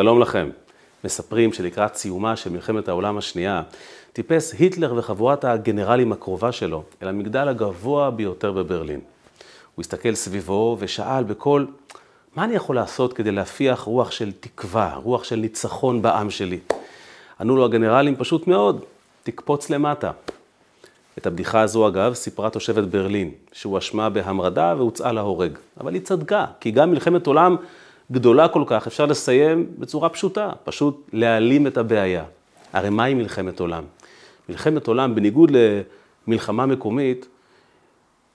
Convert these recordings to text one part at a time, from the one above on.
שלום לכם. מספרים שלקראת סיומה של מלחמת העולם השנייה, טיפס היטלר וחבורת הגנרלים הקרובה שלו אל המגדל הגבוה ביותר בברלין. הוא הסתכל סביבו ושאל בקול, מה אני יכול לעשות כדי להפיח רוח של תקווה, רוח של ניצחון בעם שלי? ענו לו הגנרלים, פשוט מאוד, תקפוץ למטה. את הבדיחה הזו, אגב, סיפרה תושבת ברלין, שהואשמה בהמרדה והוצאה להורג. אבל היא צדקה, כי גם מלחמת עולם גדולה כל כך אפשר לסיים בצורה פשוטה, פשוט להעלים את הבעיה. הרי מהי מלחמת עולם? מלחמת עולם, בניגוד למלחמה מקומית,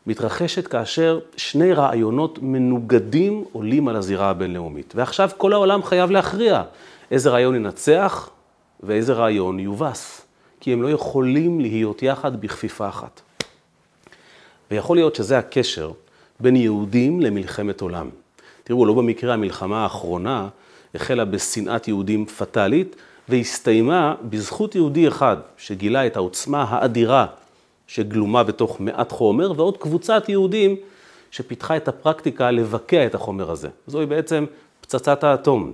מתרחשת כאשר שני רעיונות מנוגדים עולים על הזירה הבינלאומית. ועכשיו כל העולם חייב להכריע איזה רעיון ינצח ואיזה רעיון יובס. כי הם לא יכולים להיות יחד בכפיפה אחת. ויכול להיות שזה הקשר בין יהודים למלחמת עולם. תראו, לא במקרה המלחמה האחרונה החלה בשנאת יהודים פטאלית, והסתיימה בזכות יהודי אחד, שגילה את העוצמה האדירה שגלומה בתוך מעט חומר, ועוד קבוצת יהודים שפיתחה את הפרקטיקה לבקע את החומר הזה. זוהי בעצם פצצת האטום.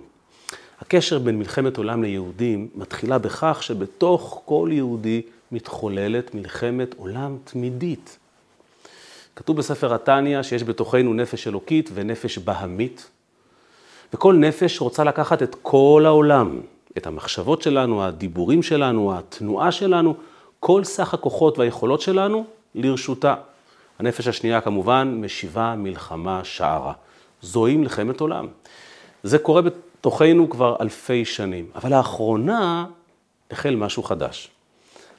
הקשר בין מלחמת עולם ליהודים מתחילה בכך שבתוך כל יהודי מתחוללת מלחמת עולם תמידית. כתוב בספר התניא שיש בתוכנו נפש אלוקית ונפש בהמית, וכל נפש רוצה לקחת את כל העולם, את המחשבות שלנו, הדיבורים שלנו, התנועה שלנו, כל סך הכוחות והיכולות שלנו לרשותה. הנפש השנייה כמובן משיבה מלחמה שערה. זוהי מלחמת עולם. זה קורה בתוכנו כבר אלפי שנים, אבל לאחרונה החל משהו חדש.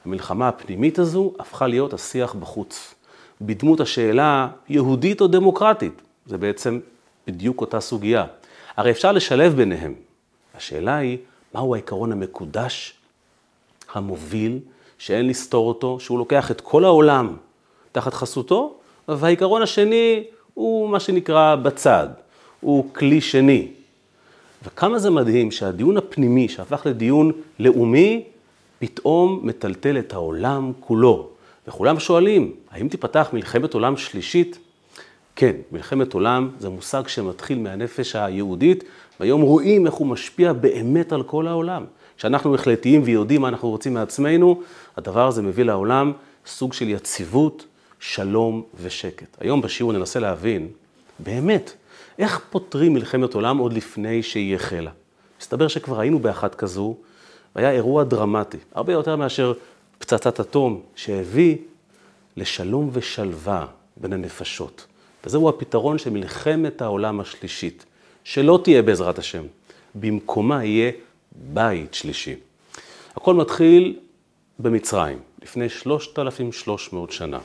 המלחמה הפנימית הזו הפכה להיות השיח בחוץ. בדמות השאלה יהודית או דמוקרטית, זה בעצם בדיוק אותה סוגיה. הרי אפשר לשלב ביניהם. השאלה היא, מהו העיקרון המקודש, המוביל, שאין לסתור אותו, שהוא לוקח את כל העולם תחת חסותו, והעיקרון השני הוא מה שנקרא בצד, הוא כלי שני. וכמה זה מדהים שהדיון הפנימי שהפך לדיון לאומי, פתאום מטלטל את העולם כולו. וכולם שואלים, האם תיפתח מלחמת עולם שלישית? כן, מלחמת עולם זה מושג שמתחיל מהנפש היהודית, והיום רואים איך הוא משפיע באמת על כל העולם. כשאנחנו החלטיים ויודעים מה אנחנו רוצים מעצמנו, הדבר הזה מביא לעולם סוג של יציבות, שלום ושקט. היום בשיעור ננסה להבין, באמת, איך פותרים מלחמת עולם עוד לפני שהיא החלה? מסתבר שכבר היינו באחת כזו, והיה אירוע דרמטי, הרבה יותר מאשר פצצת אטום, שהביא לשלום ושלווה בין הנפשות. וזהו הפתרון של מלחמת העולם השלישית, שלא תהיה בעזרת השם, במקומה יהיה בית שלישי. הכל מתחיל במצרים, לפני 3,300 שנה.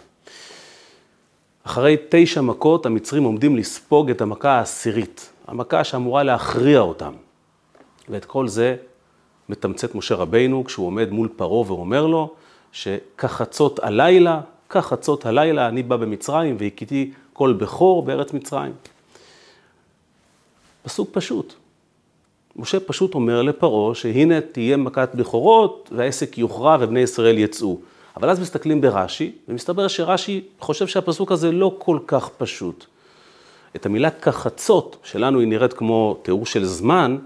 אחרי תשע מכות, המצרים עומדים לספוג את המכה העשירית, המכה שאמורה להכריע אותם. ואת כל זה מתמצת משה רבינו כשהוא עומד מול פרעה ואומר לו שכחצות הלילה, כחצות הלילה אני בא במצרים והכיתי כל בכור בארץ מצרים. פסוק פשוט. משה פשוט אומר לפרעה שהנה תהיה מכת בכורות והעסק יוכרע ובני ישראל יצאו. אבל אז מסתכלים ברש"י, ומסתבר שרש"י חושב שהפסוק הזה לא כל כך פשוט. את המילה כחצות, שלנו היא נראית כמו תיאור של זמן,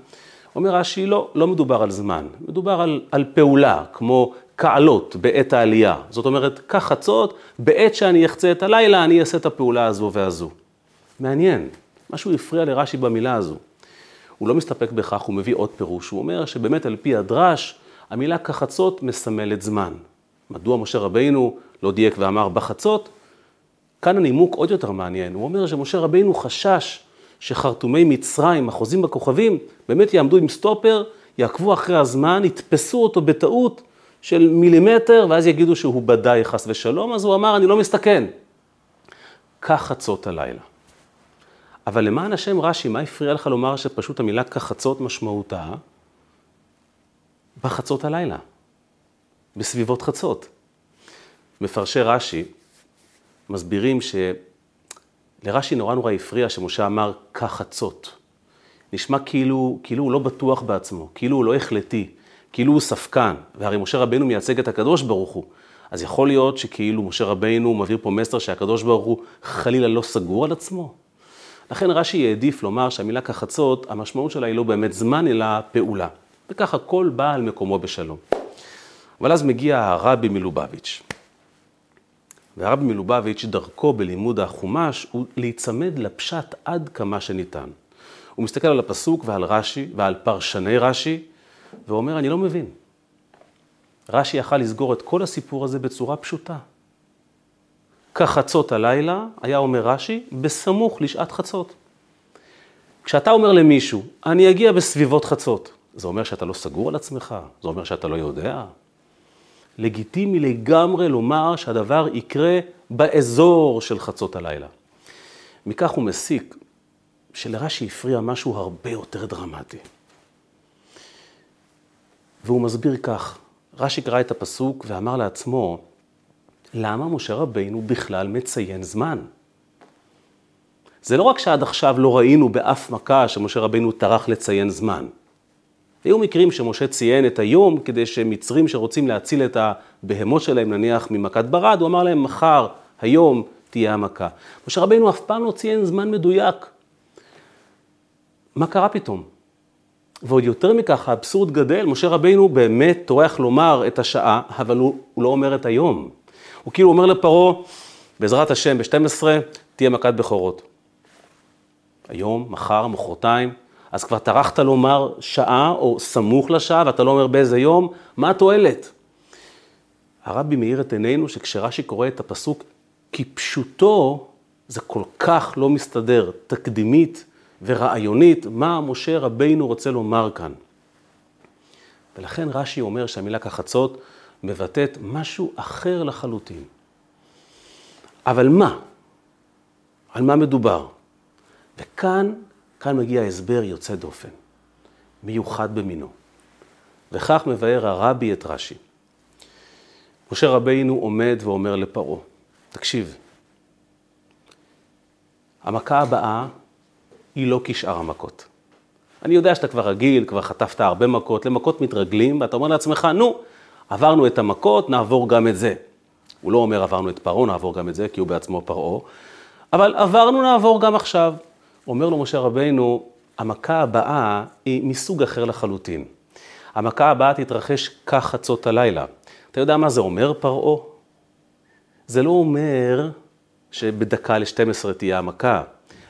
אומר רש"י, לא, לא מדובר על זמן, מדובר על, על פעולה, כמו קעלות בעת העלייה. זאת אומרת, כחצות, בעת שאני אחצה את הלילה, אני אעשה את הפעולה הזו והזו. מעניין, משהו הפריע לרש"י במילה הזו. הוא לא מסתפק בכך, הוא מביא עוד פירוש, הוא אומר שבאמת על פי הדרש, המילה כחצות מסמלת זמן. מדוע משה רבינו לא דייק ואמר בחצות? כאן הנימוק עוד יותר מעניין, הוא אומר שמשה רבינו חשש שחרטומי מצרים, החוזים בכוכבים, באמת יעמדו עם סטופר, יעקבו אחרי הזמן, יתפסו אותו בטעות של מילימטר, ואז יגידו שהוא בדאי חס ושלום, אז הוא אמר, אני לא מסתכן. כך חצות הלילה. אבל למען השם רש"י, מה הפריע לך לומר שפשוט המילה כחצות משמעותה בחצות הלילה? בסביבות חצות. מפרשי רש"י מסבירים שלרש"י נורא נורא הפריע שמשה אמר כחצות. נשמע כאילו, כאילו הוא לא בטוח בעצמו, כאילו הוא לא החלטי, כאילו הוא ספקן, והרי משה רבנו מייצג את הקדוש ברוך הוא. אז יכול להיות שכאילו משה רבנו מבהיר פה מסר שהקדוש ברוך הוא חלילה לא סגור על עצמו. לכן רש"י העדיף לומר שהמילה כחצות, המשמעות שלה היא לא באמת זמן, אלא פעולה. וככה כל בא על מקומו בשלום. אבל אז מגיע הרבי מלובביץ'. והרבי מלובביץ', דרכו בלימוד החומש, הוא להיצמד לפשט עד כמה שניתן. הוא מסתכל על הפסוק ועל רש"י ועל פרשני רש"י, ואומר, אני לא מבין. רש"י יכל לסגור את כל הסיפור הזה בצורה פשוטה. כחצות הלילה, היה אומר רש"י, בסמוך לשעת חצות. כשאתה אומר למישהו, אני אגיע בסביבות חצות, זה אומר שאתה לא סגור על עצמך? זה אומר שאתה לא יודע? לגיטימי לגמרי לומר שהדבר יקרה באזור של חצות הלילה. מכך הוא מסיק שלרש"י הפריע משהו הרבה יותר דרמטי. והוא מסביר כך, רש"י קרא את הפסוק ואמר לעצמו, למה משה רבינו בכלל מציין זמן? זה לא רק שעד עכשיו לא ראינו באף מכה שמשה רבינו טרח לציין זמן. היו מקרים שמשה ציין את היום כדי שמצרים שרוצים להציל את הבהמות שלהם, נניח ממכת ברד, הוא אמר להם, מחר, היום, תהיה המכה. משה רבינו אף פעם לא ציין זמן מדויק. מה קרה פתאום? ועוד יותר מכך, האבסורד גדל, משה רבינו באמת טורח לומר את השעה, אבל הוא, הוא לא אומר את היום. הוא כאילו אומר לפרעה, בעזרת השם, ב-12 תהיה מכת בכורות. היום, מחר, מחרתיים, אז כבר טרחת לומר שעה או סמוך לשעה ואתה לא אומר באיזה יום, מה התועלת? הרבי מאיר את עינינו שכשרש"י קורא את הפסוק כפשוטו, זה כל כך לא מסתדר, תקדימית ורעיונית, מה משה רבינו רוצה לומר כאן. ולכן רש"י אומר שהמילה כחצות מבטאת משהו אחר לחלוטין. אבל מה? על מה מדובר? וכאן כאן מגיע הסבר יוצא דופן, מיוחד במינו. וכך מבאר הרבי את רש"י. משה רבינו עומד ואומר לפרעה, תקשיב, המכה הבאה היא לא כשאר המכות. אני יודע שאתה כבר רגיל, כבר חטפת הרבה מכות, למכות מתרגלים, ואתה אומר לעצמך, נו, עברנו את המכות, נעבור גם את זה. הוא לא אומר עברנו את פרעה, נעבור גם את זה, כי הוא בעצמו פרעה, אבל עברנו, נעבור גם עכשיו. אומר לו משה רבינו, המכה הבאה היא מסוג אחר לחלוטין. המכה הבאה תתרחש כחצות הלילה. אתה יודע מה זה אומר, פרעה? זה לא אומר שבדקה ל-12 תהיה המכה.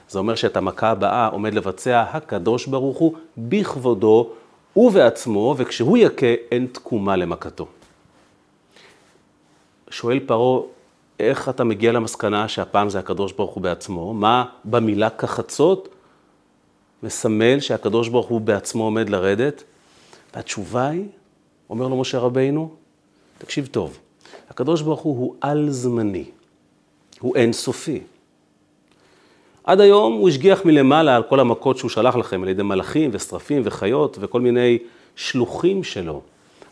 זה אומר שאת המכה הבאה עומד לבצע הקדוש ברוך הוא בכבודו ובעצמו, וכשהוא יכה אין תקומה למכתו. שואל פרעה, איך אתה מגיע למסקנה שהפעם זה הקדוש ברוך הוא בעצמו? מה במילה כחצות מסמל שהקדוש ברוך הוא בעצמו עומד לרדת? והתשובה היא, אומר לו משה רבינו, תקשיב טוב, הקדוש ברוך הוא הוא על-זמני, הוא אינסופי. עד היום הוא השגיח מלמעלה על כל המכות שהוא שלח לכם על ידי מלאכים ושרפים וחיות וכל מיני שלוחים שלו.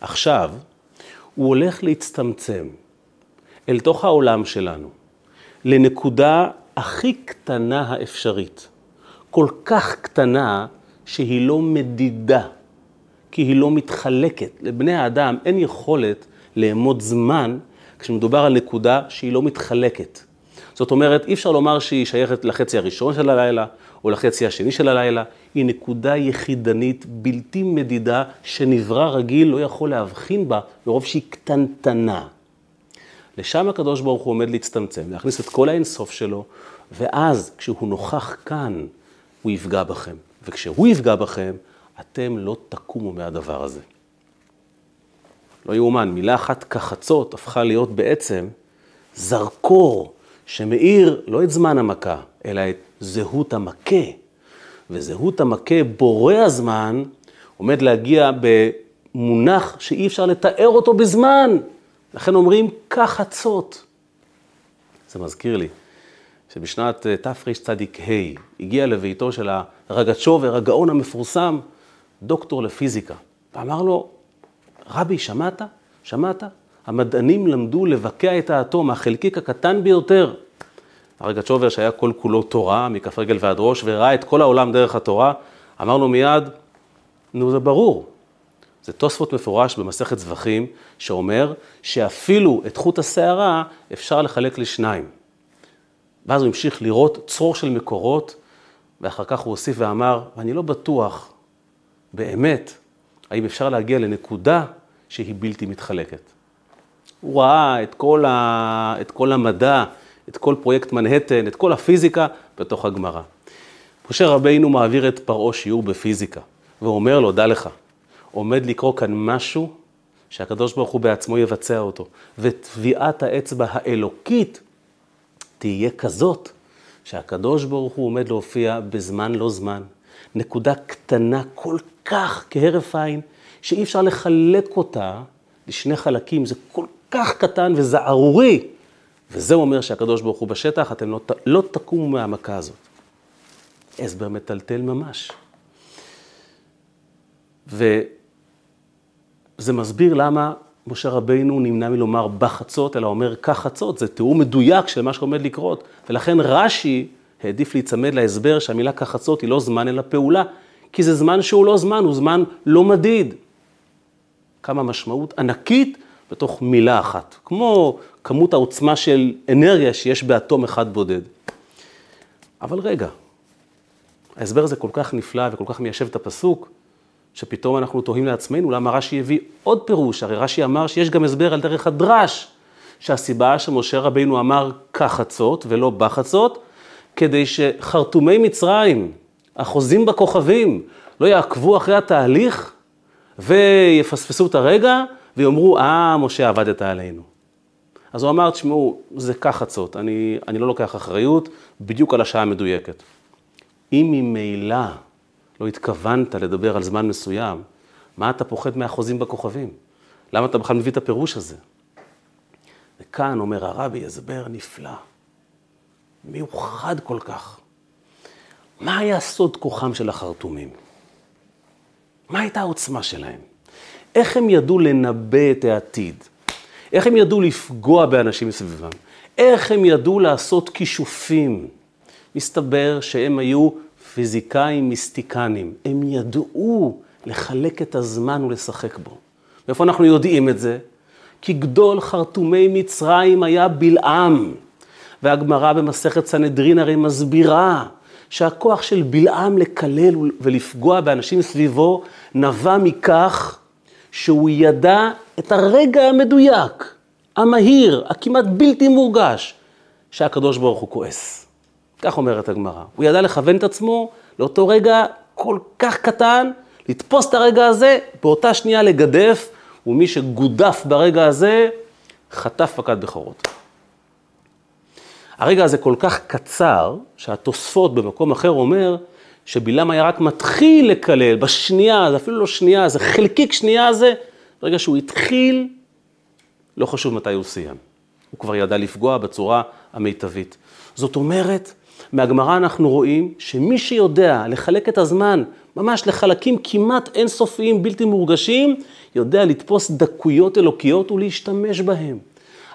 עכשיו, הוא הולך להצטמצם. אל תוך העולם שלנו, לנקודה הכי קטנה האפשרית. כל כך קטנה שהיא לא מדידה, כי היא לא מתחלקת. לבני האדם אין יכולת לאמוד זמן כשמדובר על נקודה שהיא לא מתחלקת. זאת אומרת, אי אפשר לומר שהיא שייכת לחצי הראשון של הלילה או לחצי השני של הלילה, היא נקודה יחידנית, בלתי מדידה, שנברא רגיל לא יכול להבחין בה מרוב שהיא קטנטנה. לשם הקדוש ברוך הוא עומד להצטמצם, להכניס את כל האינסוף שלו, ואז כשהוא נוכח כאן, הוא יפגע בכם. וכשהוא יפגע בכם, אתם לא תקומו מהדבר הזה. לא יאומן, מילה אחת כחצות הפכה להיות בעצם זרקור שמאיר לא את זמן המכה, אלא את זהות המכה. וזהות המכה, בורא הזמן, עומד להגיע במונח שאי אפשר לתאר אותו בזמן. לכן אומרים כחצות. זה מזכיר לי שבשנת אה, תרצ"ה הגיע לביתו של הרגצ'ובר, הגאון המפורסם, דוקטור לפיזיקה, ואמר לו, רבי, שמעת? שמעת? המדענים למדו לבקע את האטום, החלקיק הקטן ביותר. הרגצ'ובר, שהיה כל כולו תורה, מכף רגל ועד ראש, וראה את כל העולם דרך התורה, אמר לו מיד, נו, זה ברור, זה תוספות מפורש במסכת זבחים, שאומר שאפילו את חוט השערה אפשר לחלק לשניים. ואז הוא המשיך לראות צרור של מקורות, ואחר כך הוא הוסיף ואמר, ואני לא בטוח, באמת, האם אפשר להגיע לנקודה שהיא בלתי מתחלקת. הוא ראה את כל, ה... את כל המדע, את כל פרויקט מנהטן, את כל הפיזיקה בתוך הגמרא. משה רבינו מעביר את פרעה שיעור בפיזיקה, ואומר לו, דע לך, עומד לקרוא כאן משהו שהקדוש ברוך הוא בעצמו יבצע אותו, וטביעת האצבע האלוקית תהיה כזאת שהקדוש ברוך הוא עומד להופיע בזמן לא זמן, נקודה קטנה כל כך כהרף עין, שאי אפשר לחלק אותה לשני חלקים, זה כל כך קטן וזערורי. וזה אומר שהקדוש ברוך הוא בשטח, אתם לא, לא תקומו מהמכה הזאת. הסבר מטלטל ממש. וזה מסביר למה משה רבינו נמנע מלומר בחצות, אלא אומר כך חצות, זה תיאור מדויק של מה שעומד לקרות. ולכן רש"י העדיף להיצמד להסבר שהמילה כך חצות היא לא זמן אלא פעולה, כי זה זמן שהוא לא זמן, הוא זמן לא מדיד. כמה משמעות ענקית בתוך מילה אחת, כמו כמות העוצמה של אנרגיה שיש באטום אחד בודד. אבל רגע, ההסבר הזה כל כך נפלא וכל כך מיישב את הפסוק, שפתאום אנחנו תוהים לעצמנו למה רש"י הביא עוד פירוש, הרי רש"י אמר שיש גם הסבר על דרך הדרש, שהסיבה שמשה רבינו אמר כחצות ולא בחצות, כדי שחרטומי מצרים, החוזים בכוכבים, לא יעקבו אחרי התהליך ויפספסו את הרגע ויאמרו, אה, משה, עבדת עלינו. אז הוא אמר, תשמעו, זה כחצות, אני, אני לא לוקח אחריות בדיוק על השעה המדויקת. אם ממילא לא התכוונת לדבר על זמן מסוים, מה אתה פוחד מהחוזים בכוכבים? למה אתה בכלל מביא את הפירוש הזה? וכאן אומר הרבי, הסבר נפלא, מיוחד כל כך. מה היה סוד כוחם של החרטומים? מה הייתה העוצמה שלהם? איך הם ידעו לנבא את העתיד? איך הם ידעו לפגוע באנשים מסביבם? איך הם ידעו לעשות כישופים? מסתבר שהם היו פיזיקאים מיסטיקנים. הם ידעו לחלק את הזמן ולשחק בו. מאיפה אנחנו יודעים את זה? כי גדול חרטומי מצרים היה בלעם. והגמרא במסכת סנהדרין הרי מסבירה שהכוח של בלעם לקלל ולפגוע באנשים סביבו נבע מכך שהוא ידע את הרגע המדויק, המהיר, הכמעט בלתי מורגש, שהקדוש ברוך הוא כועס. כך אומרת הגמרא. הוא ידע לכוון את עצמו לאותו רגע כל כך קטן, לתפוס את הרגע הזה, באותה שנייה לגדף, ומי שגודף ברגע הזה, חטף פקד בכורות. הרגע הזה כל כך קצר, שהתוספות במקום אחר אומר, שבלעם היה רק מתחיל לקלל, בשנייה, זה אפילו לא שנייה, זה חלקיק שנייה הזה, ברגע שהוא התחיל, לא חשוב מתי הוא סיים. הוא כבר ידע לפגוע בצורה המיטבית. זאת אומרת, מהגמרא אנחנו רואים שמי שיודע לחלק את הזמן ממש לחלקים כמעט אינסופיים, בלתי מורגשים, יודע לתפוס דקויות אלוקיות ולהשתמש בהם.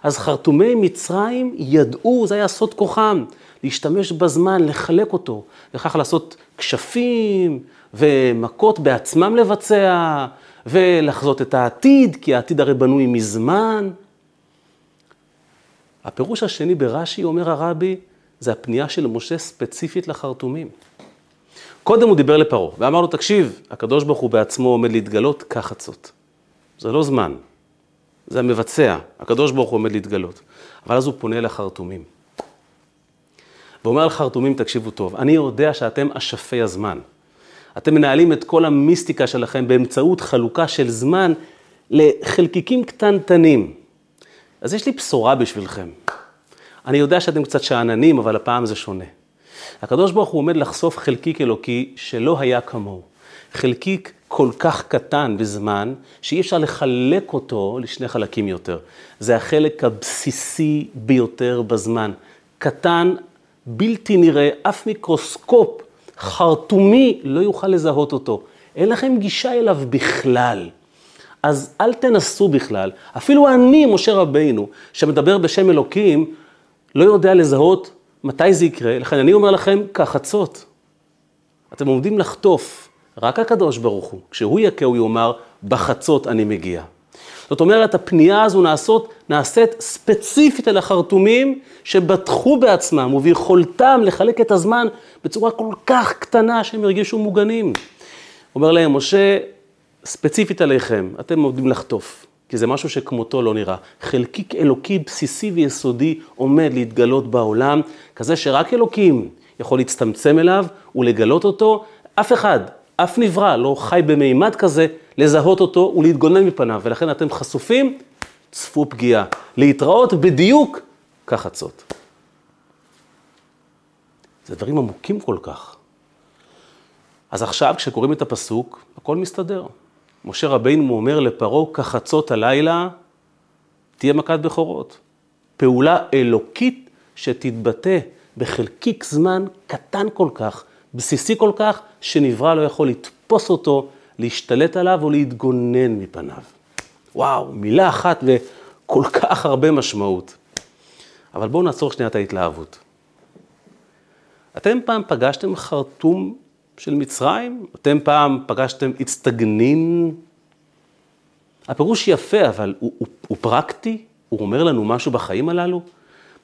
אז חרטומי מצרים ידעו, זה היה סוד כוחם, להשתמש בזמן, לחלק אותו, וכך לעשות כשפים ומכות בעצמם לבצע, ולחזות את העתיד, כי העתיד הרי בנוי מזמן. הפירוש השני ברש"י, אומר הרבי, זה הפנייה של משה ספציפית לחרטומים. קודם הוא דיבר לפרעה, ואמר לו, תקשיב, הקדוש ברוך הוא בעצמו עומד להתגלות כחצות. זה לא זמן, זה המבצע, הקדוש ברוך הוא עומד להתגלות. אבל אז הוא פונה לחרטומים. ואומר לחרטומים, תקשיבו טוב, אני יודע שאתם אשפי הזמן. אתם מנהלים את כל המיסטיקה שלכם באמצעות חלוקה של זמן לחלקיקים קטנטנים. אז יש לי בשורה בשבילכם. אני יודע שאתם קצת שאננים, אבל הפעם זה שונה. הקדוש ברוך הוא עומד לחשוף חלקיק אלוקי שלא היה כמוהו. חלקיק כל כך קטן בזמן, שאי אפשר לחלק אותו לשני חלקים יותר. זה החלק הבסיסי ביותר בזמן. קטן, בלתי נראה, אף מיקרוסקופ חרטומי לא יוכל לזהות אותו. אין לכם גישה אליו בכלל. אז אל תנסו בכלל. אפילו אני, משה רבינו, שמדבר בשם אלוקים, לא יודע לזהות מתי זה יקרה, לכן אני אומר לכם, כחצות. אתם עומדים לחטוף, רק הקדוש ברוך הוא, כשהוא יכה הוא יאמר, בחצות אני מגיע. זאת אומרת, הפנייה הזו נעשות, נעשית ספציפית על החרטומים שבטחו בעצמם וביכולתם לחלק את הזמן בצורה כל כך קטנה שהם הרגישו מוגנים. אומר להם, משה, ספציפית עליכם, אתם עומדים לחטוף, כי זה משהו שכמותו לא נראה. חלקיק אלוקי בסיסי ויסודי עומד להתגלות בעולם, כזה שרק אלוקים יכול להצטמצם אליו ולגלות אותו. אף אחד, אף נברא לא חי במימד כזה לזהות אותו ולהתגונן מפניו, ולכן אתם חשופים, צפו פגיעה. להתראות בדיוק כחצות. זה דברים עמוקים כל כך. אז עכשיו, כשקוראים את הפסוק, הכל מסתדר. משה רבינו אומר לפרעה, כחצות הלילה תהיה מכת בכורות. פעולה אלוקית שתתבטא בחלקיק זמן קטן כל כך, בסיסי כל כך, שנברא לא יכול לתפוס אותו, להשתלט עליו או להתגונן מפניו. וואו, מילה אחת וכל כך הרבה משמעות. אבל בואו נעצור שנייה את ההתלהבות. אתם פעם פגשתם חרטום של מצרים? אתם פעם פגשתם אצטגנין? הפירוש יפה, אבל הוא, הוא, הוא פרקטי? הוא אומר לנו משהו בחיים הללו?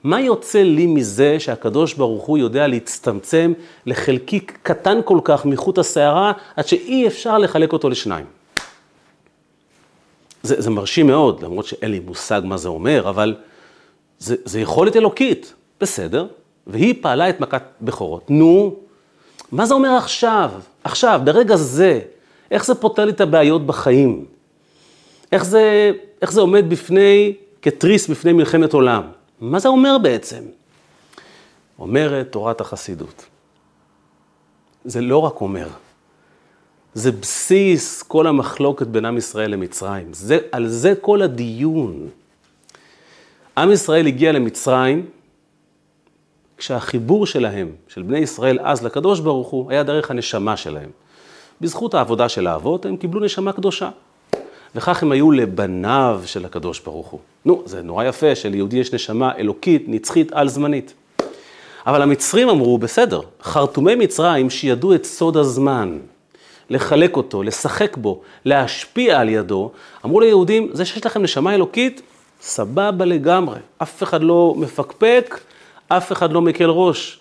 מה יוצא לי מזה שהקדוש ברוך הוא יודע להצטמצם לחלקיק קטן כל כך מחוט השערה, עד שאי אפשר לחלק אותו לשניים? זה, זה מרשים מאוד, למרות שאין לי מושג מה זה אומר, אבל זה, זה יכולת אלוקית, בסדר, והיא פעלה את מכת בכורות. נו, מה זה אומר עכשיו? עכשיו, ברגע זה, איך זה פותר לי את הבעיות בחיים? איך זה, איך זה עומד בפני, כתריס בפני מלחמת עולם? מה זה אומר בעצם? אומרת תורת החסידות. זה לא רק אומר, זה בסיס כל המחלוקת בין עם ישראל למצרים. זה, על זה כל הדיון. עם ישראל הגיע למצרים כשהחיבור שלהם, של בני ישראל אז לקדוש ברוך הוא, היה דרך הנשמה שלהם. בזכות העבודה של האבות הם קיבלו נשמה קדושה. וכך הם היו לבניו של הקדוש ברוך הוא. נו, זה נורא יפה שליהודי יש נשמה אלוקית, נצחית, על-זמנית. אבל המצרים אמרו, בסדר, חרטומי מצרים שידעו את סוד הזמן, לחלק אותו, לשחק בו, להשפיע על ידו, אמרו ליהודים, זה שיש לכם נשמה אלוקית, סבבה לגמרי. אף אחד לא מפקפק, אף אחד לא מקל ראש.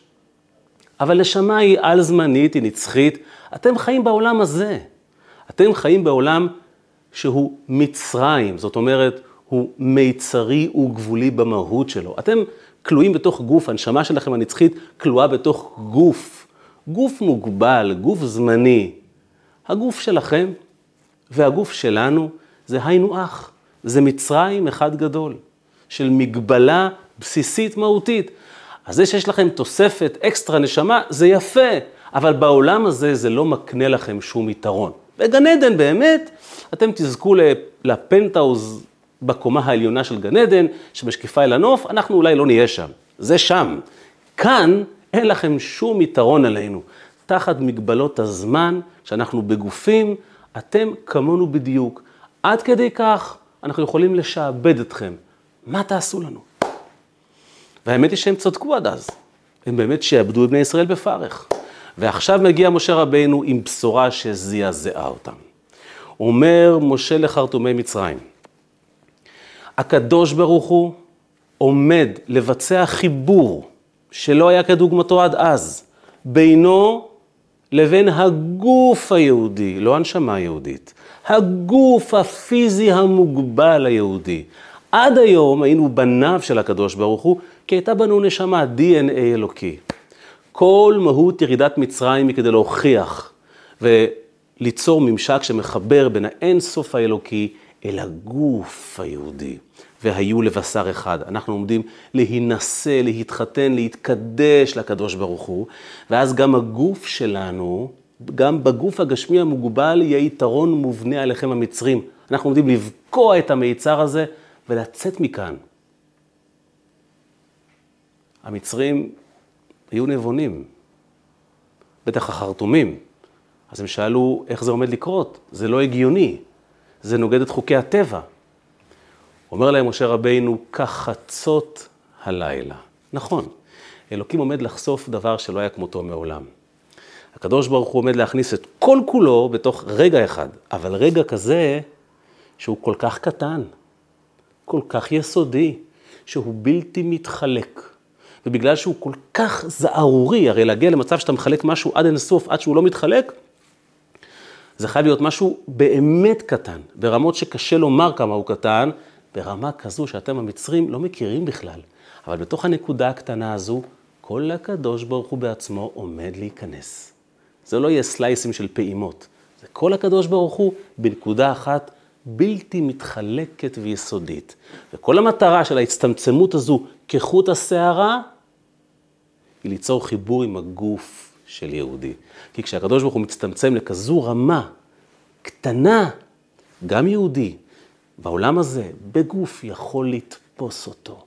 אבל נשמה היא על-זמנית, היא נצחית. אתם חיים בעולם הזה. אתם חיים בעולם שהוא מצרים, זאת אומרת, הוא מיצרי וגבולי במהות שלו. אתם כלואים בתוך גוף, הנשמה שלכם הנצחית כלואה בתוך גוף. גוף מוגבל, גוף זמני. הגוף שלכם והגוף שלנו זה היינו אח. זה מצרים אחד גדול, של מגבלה בסיסית מהותית. אז זה שיש לכם תוספת אקסטרה נשמה, זה יפה, אבל בעולם הזה זה לא מקנה לכם שום יתרון. בגן עדן באמת, אתם תזכו לפנטהאוז בקומה העליונה של גן עדן, שמשקיפה אל הנוף, אנחנו אולי לא נהיה שם. זה שם. כאן אין לכם שום יתרון עלינו. תחת מגבלות הזמן, שאנחנו בגופים, אתם כמונו בדיוק. עד כדי כך אנחנו יכולים לשעבד אתכם. מה תעשו לנו? והאמת היא שהם צדקו עד אז. הם באמת שעבדו את בני ישראל בפרך. ועכשיו מגיע משה רבינו עם בשורה שזעזעה אותם. אומר משה לחרטומי מצרים, הקדוש ברוך הוא עומד לבצע חיבור שלא היה כדוגמתו עד אז, בינו לבין הגוף היהודי, לא הנשמה היהודית, הגוף הפיזי המוגבל היהודי. עד היום היינו בניו של הקדוש ברוך הוא, כי הייתה בנו נשמה, DNA אלוקי. כל מהות ירידת מצרים היא כדי להוכיח וליצור ממשק שמחבר בין האין סוף האלוקי אל הגוף היהודי. והיו לבשר אחד. אנחנו עומדים להינשא, להתחתן, להתקדש לקדוש ברוך הוא, ואז גם הגוף שלנו, גם בגוף הגשמי המוגבל, יהיה יתרון מובנה עליכם המצרים. אנחנו עומדים לבקוע את המיצר הזה ולצאת מכאן. המצרים היו נבונים, בטח החרטומים. אז הם שאלו איך זה עומד לקרות, זה לא הגיוני, זה נוגד את חוקי הטבע. אומר להם משה רבינו, כחצות הלילה. נכון, אלוקים עומד לחשוף דבר שלא היה כמותו מעולם. הקדוש ברוך הוא עומד להכניס את כל כולו בתוך רגע אחד, אבל רגע כזה שהוא כל כך קטן, כל כך יסודי, שהוא בלתי מתחלק. ובגלל שהוא כל כך זערורי, הרי להגיע למצב שאתה מחלק משהו עד אינסוף, עד שהוא לא מתחלק, זה חייב להיות משהו באמת קטן, ברמות שקשה לומר כמה הוא קטן, ברמה כזו שאתם המצרים לא מכירים בכלל. אבל בתוך הנקודה הקטנה הזו, כל הקדוש ברוך הוא בעצמו עומד להיכנס. זה לא יהיה סלייסים של פעימות, זה כל הקדוש ברוך הוא בנקודה אחת בלתי מתחלקת ויסודית. וכל המטרה של ההצטמצמות הזו כחוט השערה, היא ליצור חיבור עם הגוף של יהודי. כי כשהקדוש ברוך הוא מצטמצם לכזו רמה קטנה, גם יהודי, בעולם הזה, בגוף, יכול לתפוס אותו.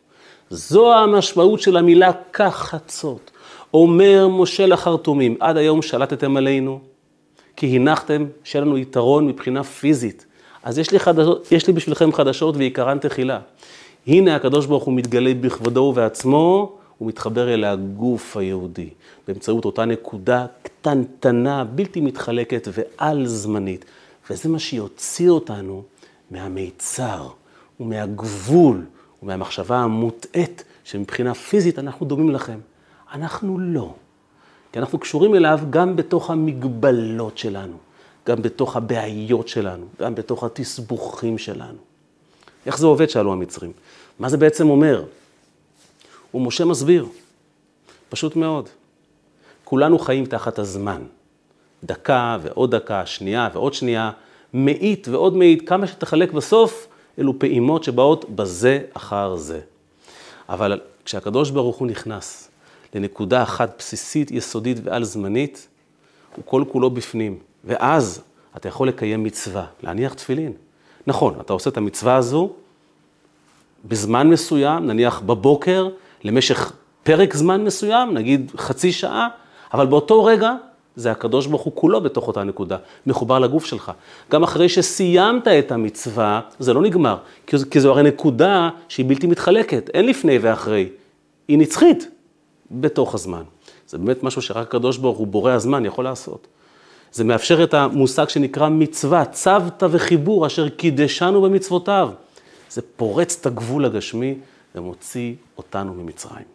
זו המשמעות של המילה כחצות. אומר משה לחרטומים, עד היום שלטתם עלינו, כי הנחתם שיהיה לנו יתרון מבחינה פיזית. אז יש לי, חדשות, יש לי בשבילכם חדשות ועיקרן תחילה. הנה הקדוש ברוך הוא מתגלה בכבודו ובעצמו, הוא מתחבר אל הגוף היהודי, באמצעות אותה נקודה קטנטנה, בלתי מתחלקת ועל זמנית. וזה מה שיוציא אותנו מהמיצר ומהגבול ומהמחשבה המוטעית שמבחינה פיזית אנחנו דומים לכם. אנחנו לא. כי אנחנו קשורים אליו גם בתוך המגבלות שלנו, גם בתוך הבעיות שלנו, גם בתוך התסבוכים שלנו. איך זה עובד, שאלו המצרים. מה זה בעצם אומר? ומשה מסביר, פשוט מאוד. כולנו חיים תחת הזמן. דקה ועוד דקה, שנייה ועוד שנייה, מאית ועוד מאית, כמה שתחלק בסוף, אלו פעימות שבאות בזה אחר זה. אבל כשהקדוש ברוך הוא נכנס לנקודה אחת בסיסית, יסודית ועל זמנית, הוא כל כולו בפנים. ואז אתה יכול לקיים מצווה, להניח תפילין. נכון, אתה עושה את המצווה הזו בזמן מסוים, נניח בבוקר, למשך פרק זמן מסוים, נגיד חצי שעה, אבל באותו רגע זה הקדוש ברוך הוא כולו בתוך אותה נקודה, מחובר לגוף שלך. גם אחרי שסיימת את המצווה, זה לא נגמר, כי זו הרי נקודה שהיא בלתי מתחלקת, אין לפני ואחרי, היא נצחית בתוך הזמן. זה באמת משהו שרק הקדוש ברוך הוא, בורא הזמן, יכול לעשות. זה מאפשר את המושג שנקרא מצווה, צוותא וחיבור, אשר קידשנו במצוותיו. זה פורץ את הגבול הגשמי ומוציא אותנו ממצרים.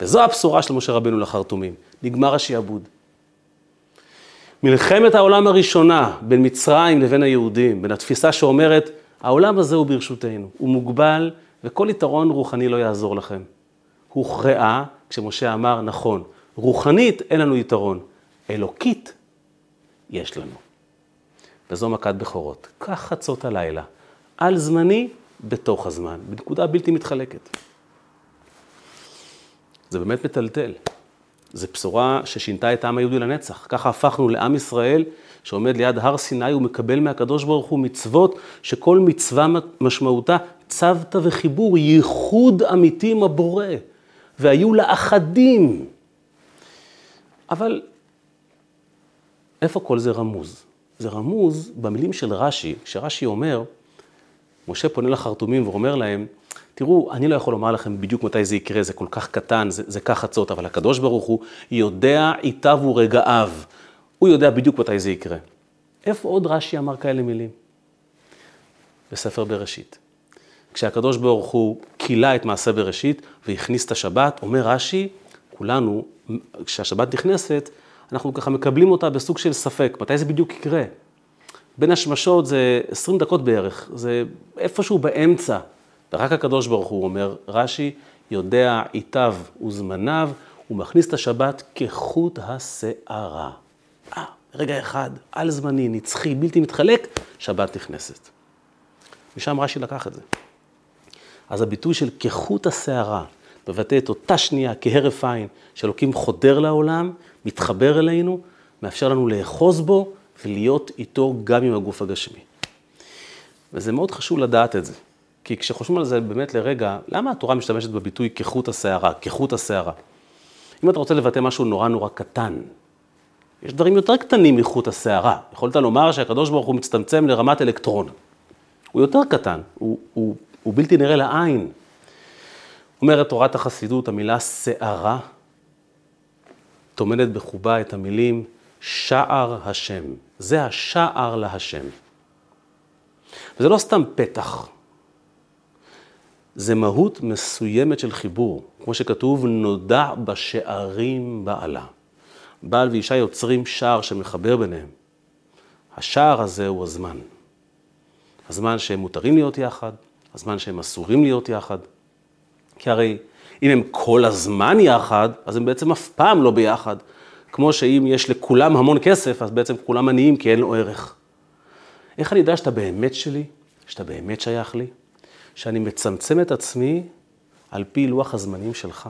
וזו הבשורה של משה רבנו לחרטומים, נגמר השעבוד. מלחמת העולם הראשונה בין מצרים לבין היהודים, בין התפיסה שאומרת, העולם הזה הוא ברשותנו, הוא מוגבל וכל יתרון רוחני לא יעזור לכם. הוכרעה כשמשה אמר, נכון, רוחנית אין לנו יתרון, אלוקית יש לנו. וזו מכת בכורות. כך חצות הלילה, על זמני, בתוך הזמן, בנקודה בלתי מתחלקת. זה באמת מטלטל. זו בשורה ששינתה את העם היהודי לנצח. ככה הפכנו לעם ישראל שעומד ליד הר סיני ומקבל מהקדוש ברוך הוא מצוות שכל מצווה משמעותה צוותא וחיבור, ייחוד אמיתי עם הבורא. והיו לאחדים. אבל איפה כל זה רמוז? זה רמוז במילים של רש"י, כשרש"י אומר, משה פונה לחרטומים ואומר להם, תראו, אני לא יכול לומר לכם בדיוק מתי זה יקרה, זה כל כך קטן, זה, זה כך חצות, אבל הקדוש ברוך הוא יודע עיתיו ורגעיו. הוא יודע בדיוק מתי זה יקרה. איפה עוד רש"י אמר כאלה מילים? בספר בראשית. כשהקדוש ברוך הוא כילה את מעשה בראשית והכניס את השבת, אומר רש"י, כולנו, כשהשבת נכנסת, אנחנו ככה מקבלים אותה בסוג של ספק, מתי זה בדיוק יקרה? בין השמשות זה 20 דקות בערך, זה איפשהו באמצע. ורק הקדוש ברוך הוא אומר, רש"י יודע עיתיו וזמניו, הוא מכניס את השבת כחוט השערה. אה, רגע אחד, על זמני, נצחי, בלתי מתחלק, שבת נכנסת. משם רש"י לקח את זה. אז הביטוי של כחוט השערה מבטא את אותה שנייה כהרף עין שאלוקים חודר לעולם, מתחבר אלינו, מאפשר לנו לאחוז בו ולהיות איתו גם עם הגוף הגשמי. וזה מאוד חשוב לדעת את זה. כי כשחושבים על זה באמת לרגע, למה התורה משתמשת בביטוי כחוט השערה, כחוט השערה? אם אתה רוצה לבטא משהו נורא נורא קטן, יש דברים יותר קטנים מחוט השערה. יכולת לומר שהקדוש ברוך הוא מצטמצם לרמת אלקטרון. הוא יותר קטן, הוא, הוא, הוא בלתי נראה לעין. אומרת תורת החסידות, המילה שערה טומנת בחובה את המילים שער השם. זה השער להשם. וזה לא סתם פתח, זה מהות מסוימת של חיבור. כמו שכתוב, נודע בשערים בעלה. בעל ואישה יוצרים שער שמחבר ביניהם. השער הזה הוא הזמן. הזמן שהם מותרים להיות יחד, הזמן שהם אסורים להיות יחד. כי הרי אם הם כל הזמן יחד, אז הם בעצם אף פעם לא ביחד. כמו שאם יש לכולם המון כסף, אז בעצם כולם עניים כי אין לו ערך. איך אני יודע שאתה באמת שלי, שאתה באמת שייך לי? שאני מצמצם את עצמי על פי לוח הזמנים שלך.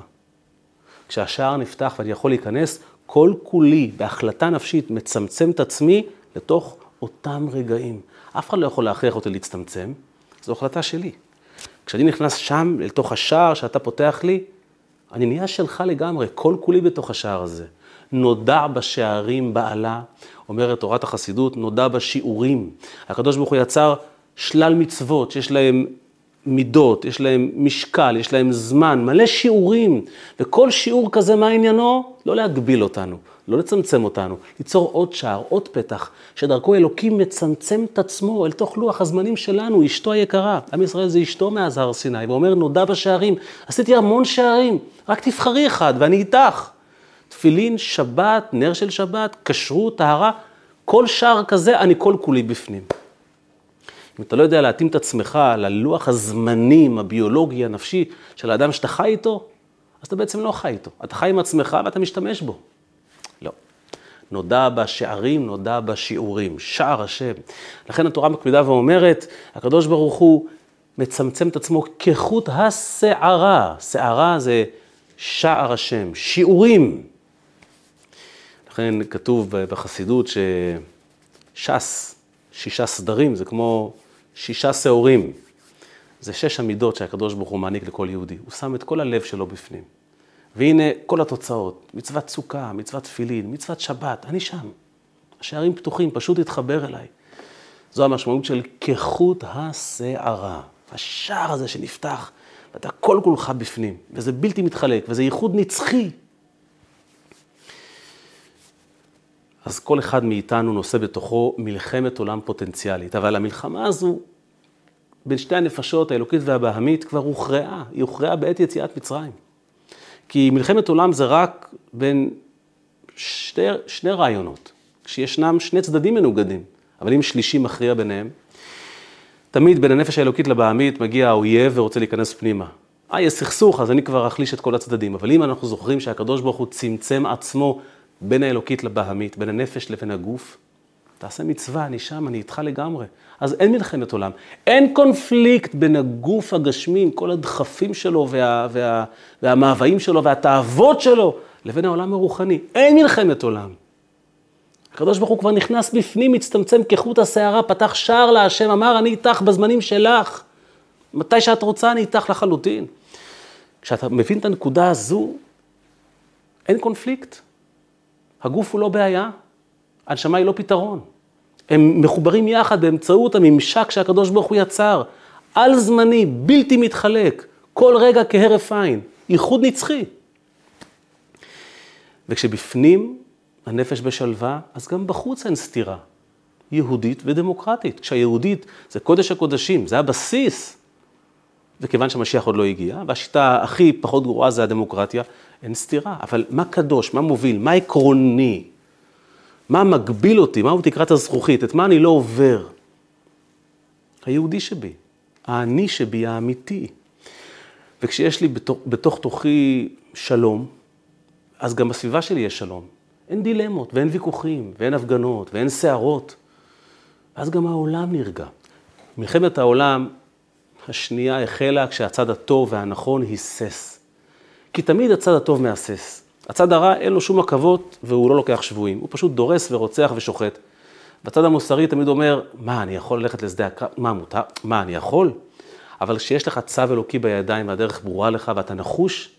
כשהשער נפתח ואני יכול להיכנס, כל כולי, בהחלטה נפשית, מצמצם את עצמי לתוך אותם רגעים. אף אחד לא יכול להכריח אותי להצטמצם, זו החלטה שלי. כשאני נכנס שם, לתוך השער שאתה פותח לי, אני נהיה שלך לגמרי, כל כולי בתוך השער הזה. נודע בשערים בעלה, אומרת תורת החסידות, נודע בשיעורים. הקדוש ברוך הוא יצר שלל מצוות שיש להם מידות, יש להם משקל, יש להם זמן, מלא שיעורים. וכל שיעור כזה, מה עניינו? לא להגביל אותנו, לא לצמצם אותנו, ליצור עוד שער, עוד פתח, שדרכו אלוקים מצמצם את עצמו אל תוך לוח הזמנים שלנו, אשתו היקרה. עם ישראל זה אשתו מאז הר סיני, ואומר, נודע בשערים. עשיתי המון שערים, רק תבחרי אחד ואני איתך. תפילין, שבת, נר של שבת, כשרות, טהרה, כל שער כזה, אני כל כולי בפנים. אם אתה לא יודע להתאים את עצמך ללוח הזמנים הביולוגי, הנפשי של האדם שאתה חי איתו, אז אתה בעצם לא חי איתו. אתה חי עם עצמך ואתה משתמש בו. לא. נודע בשערים, נודע בשיעורים, שער השם. לכן התורה מקפידה ואומרת, הקדוש ברוך הוא מצמצם את עצמו כחוט השערה. שערה זה שער השם, שיעורים. לכן כתוב בחסידות שש"ס, שישה סדרים, זה כמו שישה שעורים. זה שש המידות שהקדוש ברוך הוא מעניק לכל יהודי. הוא שם את כל הלב שלו בפנים. והנה כל התוצאות, מצוות סוכה, מצוות תפילין, מצוות שבת, אני שם. השערים פתוחים, פשוט תתחבר אליי. זו המשמעות של כחוט השערה. השער הזה שנפתח, ואתה כל כולך בפנים, וזה בלתי מתחלק, וזה ייחוד נצחי. אז כל אחד מאיתנו נושא בתוכו מלחמת עולם פוטנציאלית, אבל המלחמה הזו בין שתי הנפשות, האלוקית והבהמית, כבר הוכרעה, היא הוכרעה בעת יציאת מצרים. כי מלחמת עולם זה רק בין שתי, שני רעיונות, כשישנם שני צדדים מנוגדים, אבל אם שלישי מכריע ביניהם, תמיד בין הנפש האלוקית לבהמית מגיע האויב ורוצה להיכנס פנימה. אה, יש סכסוך, אז אני כבר אחליש את כל הצדדים. אבל אם אנחנו זוכרים שהקדוש ברוך הוא צמצם עצמו בין האלוקית לבהמית, בין הנפש לבין הגוף, תעשה מצווה, אני שם, אני איתך לגמרי. אז אין מלחמת עולם. אין קונפליקט בין הגוף הגשמי עם כל הדחפים שלו וה, וה, והמאוויים שלו והתאוות שלו, לבין העולם הרוחני. אין מלחמת עולם. הקדוש ברוך הוא כבר נכנס בפנים, מצטמצם כחוט השערה, פתח שער להשם, אמר, אני איתך בזמנים שלך. מתי שאת רוצה, אני איתך לחלוטין. כשאתה מבין את הנקודה הזו, אין קונפליקט. הגוף הוא לא בעיה, הנשמה היא לא פתרון. הם מחוברים יחד באמצעות הממשק שהקדוש ברוך הוא יצר. על זמני, בלתי מתחלק, כל רגע כהרף עין, ייחוד נצחי. וכשבפנים הנפש בשלווה, אז גם בחוץ אין סתירה. יהודית ודמוקרטית. כשהיהודית זה קודש הקודשים, זה הבסיס. וכיוון שהמשיח עוד לא הגיע, והשיטה הכי פחות גרועה זה הדמוקרטיה, אין סתירה. אבל מה קדוש, מה מוביל, מה עקרוני, מה מגביל אותי, מהו תקרת הזכוכית, את מה אני לא עובר? היהודי שבי, האני שבי, האמיתי. וכשיש לי בתוך, בתוך תוכי שלום, אז גם בסביבה שלי יש שלום. אין דילמות, ואין ויכוחים, ואין הפגנות, ואין סערות. ואז גם העולם נרגע. מלחמת העולם השנייה החלה כשהצד הטוב והנכון היסס. כי תמיד הצד הטוב מהסס. הצד הרע אין לו שום עכבות והוא לא לוקח שבויים, הוא פשוט דורס ורוצח ושוחט. בצד המוסרי תמיד אומר, מה, אני יכול ללכת לשדה הקרב? מה, מותר? מה, אני יכול? אבל כשיש לך צו אלוקי בידיים והדרך ברורה לך ואתה נחוש,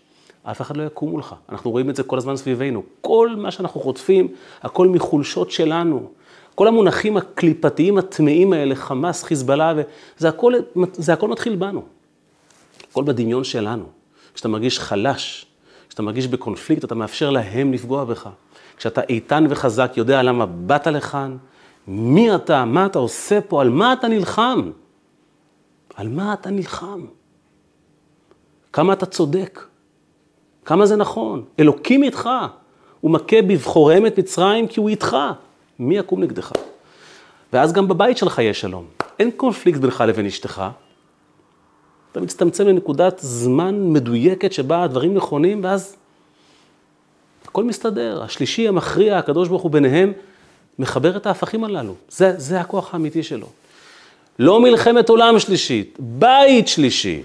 אף אחד לא יקום מולך. אנחנו רואים את זה כל הזמן סביבנו. כל מה שאנחנו חוטפים, הכל מחולשות שלנו. כל המונחים הקליפתיים הטמאים האלה, חמאס, חיזבאללה, זה הכל, זה הכל מתחיל בנו. הכל בדמיון שלנו. כשאתה מרגיש חלש, כשאתה מרגיש בקונפליקט, אתה מאפשר להם לפגוע בך. כשאתה איתן וחזק, יודע למה באת לכאן, מי אתה, מה אתה עושה פה, על מה אתה נלחם. על מה אתה נלחם. כמה אתה צודק, כמה זה נכון. אלוקים איתך, הוא מכה בבחוריהם את מצרים כי הוא איתך. מי יקום נגדך? ואז גם בבית שלך יש שלום. אין קונפליקט בינך לבין אשתך. אתה מצטמצם לנקודת זמן מדויקת שבה הדברים נכונים, ואז הכל מסתדר. השלישי המכריע, הקדוש ברוך הוא ביניהם, מחבר את ההפכים הללו. זה, זה הכוח האמיתי שלו. לא מלחמת עולם שלישית, בית שלישי,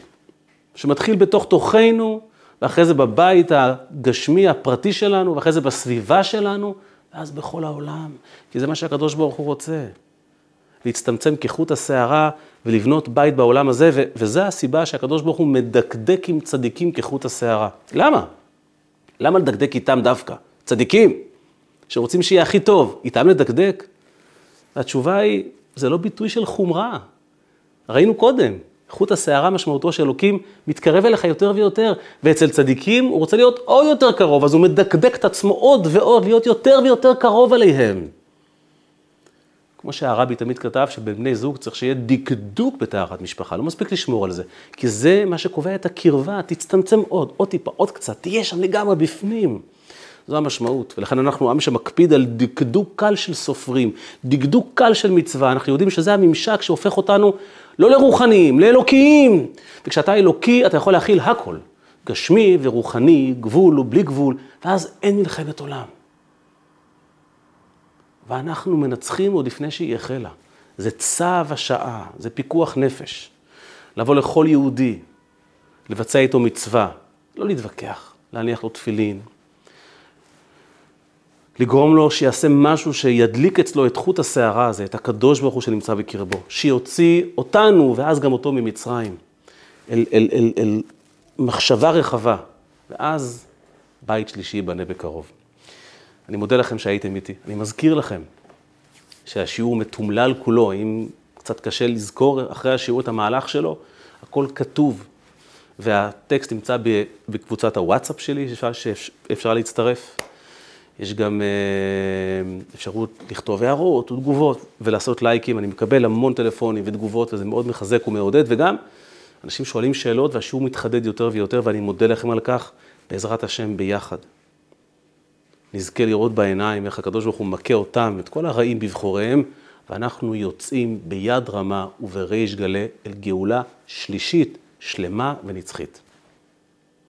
שמתחיל בתוך תוכנו, ואחרי זה בבית הגשמי הפרטי שלנו, ואחרי זה בסביבה שלנו, ואז בכל העולם. כי זה מה שהקדוש ברוך הוא רוצה. להצטמצם כחוט השערה ולבנות בית בעולם הזה, ו- וזו הסיבה שהקדוש ברוך הוא מדקדק עם צדיקים כחוט השערה. למה? למה לדקדק איתם דווקא? צדיקים, שרוצים שיהיה הכי טוב, איתם לדקדק? והתשובה היא, זה לא ביטוי של חומרה. ראינו קודם, חוט השערה משמעותו של אלוקים מתקרב אליך יותר ויותר, ואצל צדיקים הוא רוצה להיות עוד יותר קרוב, אז הוא מדקדק את עצמו עוד ועוד, להיות יותר ויותר קרוב אליהם. כמו שהרבי תמיד כתב, שבין בני זוג צריך שיהיה דקדוק בטהרת משפחה, לא מספיק לשמור על זה, כי זה מה שקובע את הקרבה, תצטמצם עוד, עוד טיפה, עוד קצת, תהיה שם לגמרי בפנים. זו המשמעות, ולכן אנחנו עם שמקפיד על דקדוק קל של סופרים, דקדוק קל של מצווה, אנחנו יודעים שזה הממשק שהופך אותנו לא לרוחניים, לאלוקיים. וכשאתה אלוקי, אתה יכול להכיל הכל, גשמי ורוחני, גבול ובלי גבול, ואז אין מלחמת עולם. ואנחנו מנצחים עוד לפני שהיא החלה. זה צו השעה, זה פיקוח נפש. לבוא לכל יהודי, לבצע איתו מצווה, לא להתווכח, להניח לו תפילין, לגרום לו שיעשה משהו שידליק אצלו את חוט השערה הזה, את הקדוש ברוך הוא שנמצא בקרבו, שיוציא אותנו ואז גם אותו ממצרים, אל, אל, אל, אל מחשבה רחבה, ואז בית שלישי ייבנה בקרוב. אני מודה לכם שהייתם איתי. אני מזכיר לכם שהשיעור מתומלל כולו, אם קצת קשה לזכור אחרי השיעור את המהלך שלו, הכל כתוב, והטקסט נמצא בקבוצת הוואטסאפ שלי, שאפשר להצטרף. יש גם אה, אפשרות לכתוב הערות ותגובות ולעשות לייקים. אני מקבל המון טלפונים ותגובות, וזה מאוד מחזק ומעודד, וגם אנשים שואלים שאלות והשיעור מתחדד יותר ויותר, ואני מודה לכם על כך, בעזרת השם ביחד. נזכה לראות בעיניים איך הקדוש ברוך הוא מכה אותם, את כל הרעים בבחוריהם, ואנחנו יוצאים ביד רמה ובריש גלי אל גאולה שלישית, שלמה ונצחית.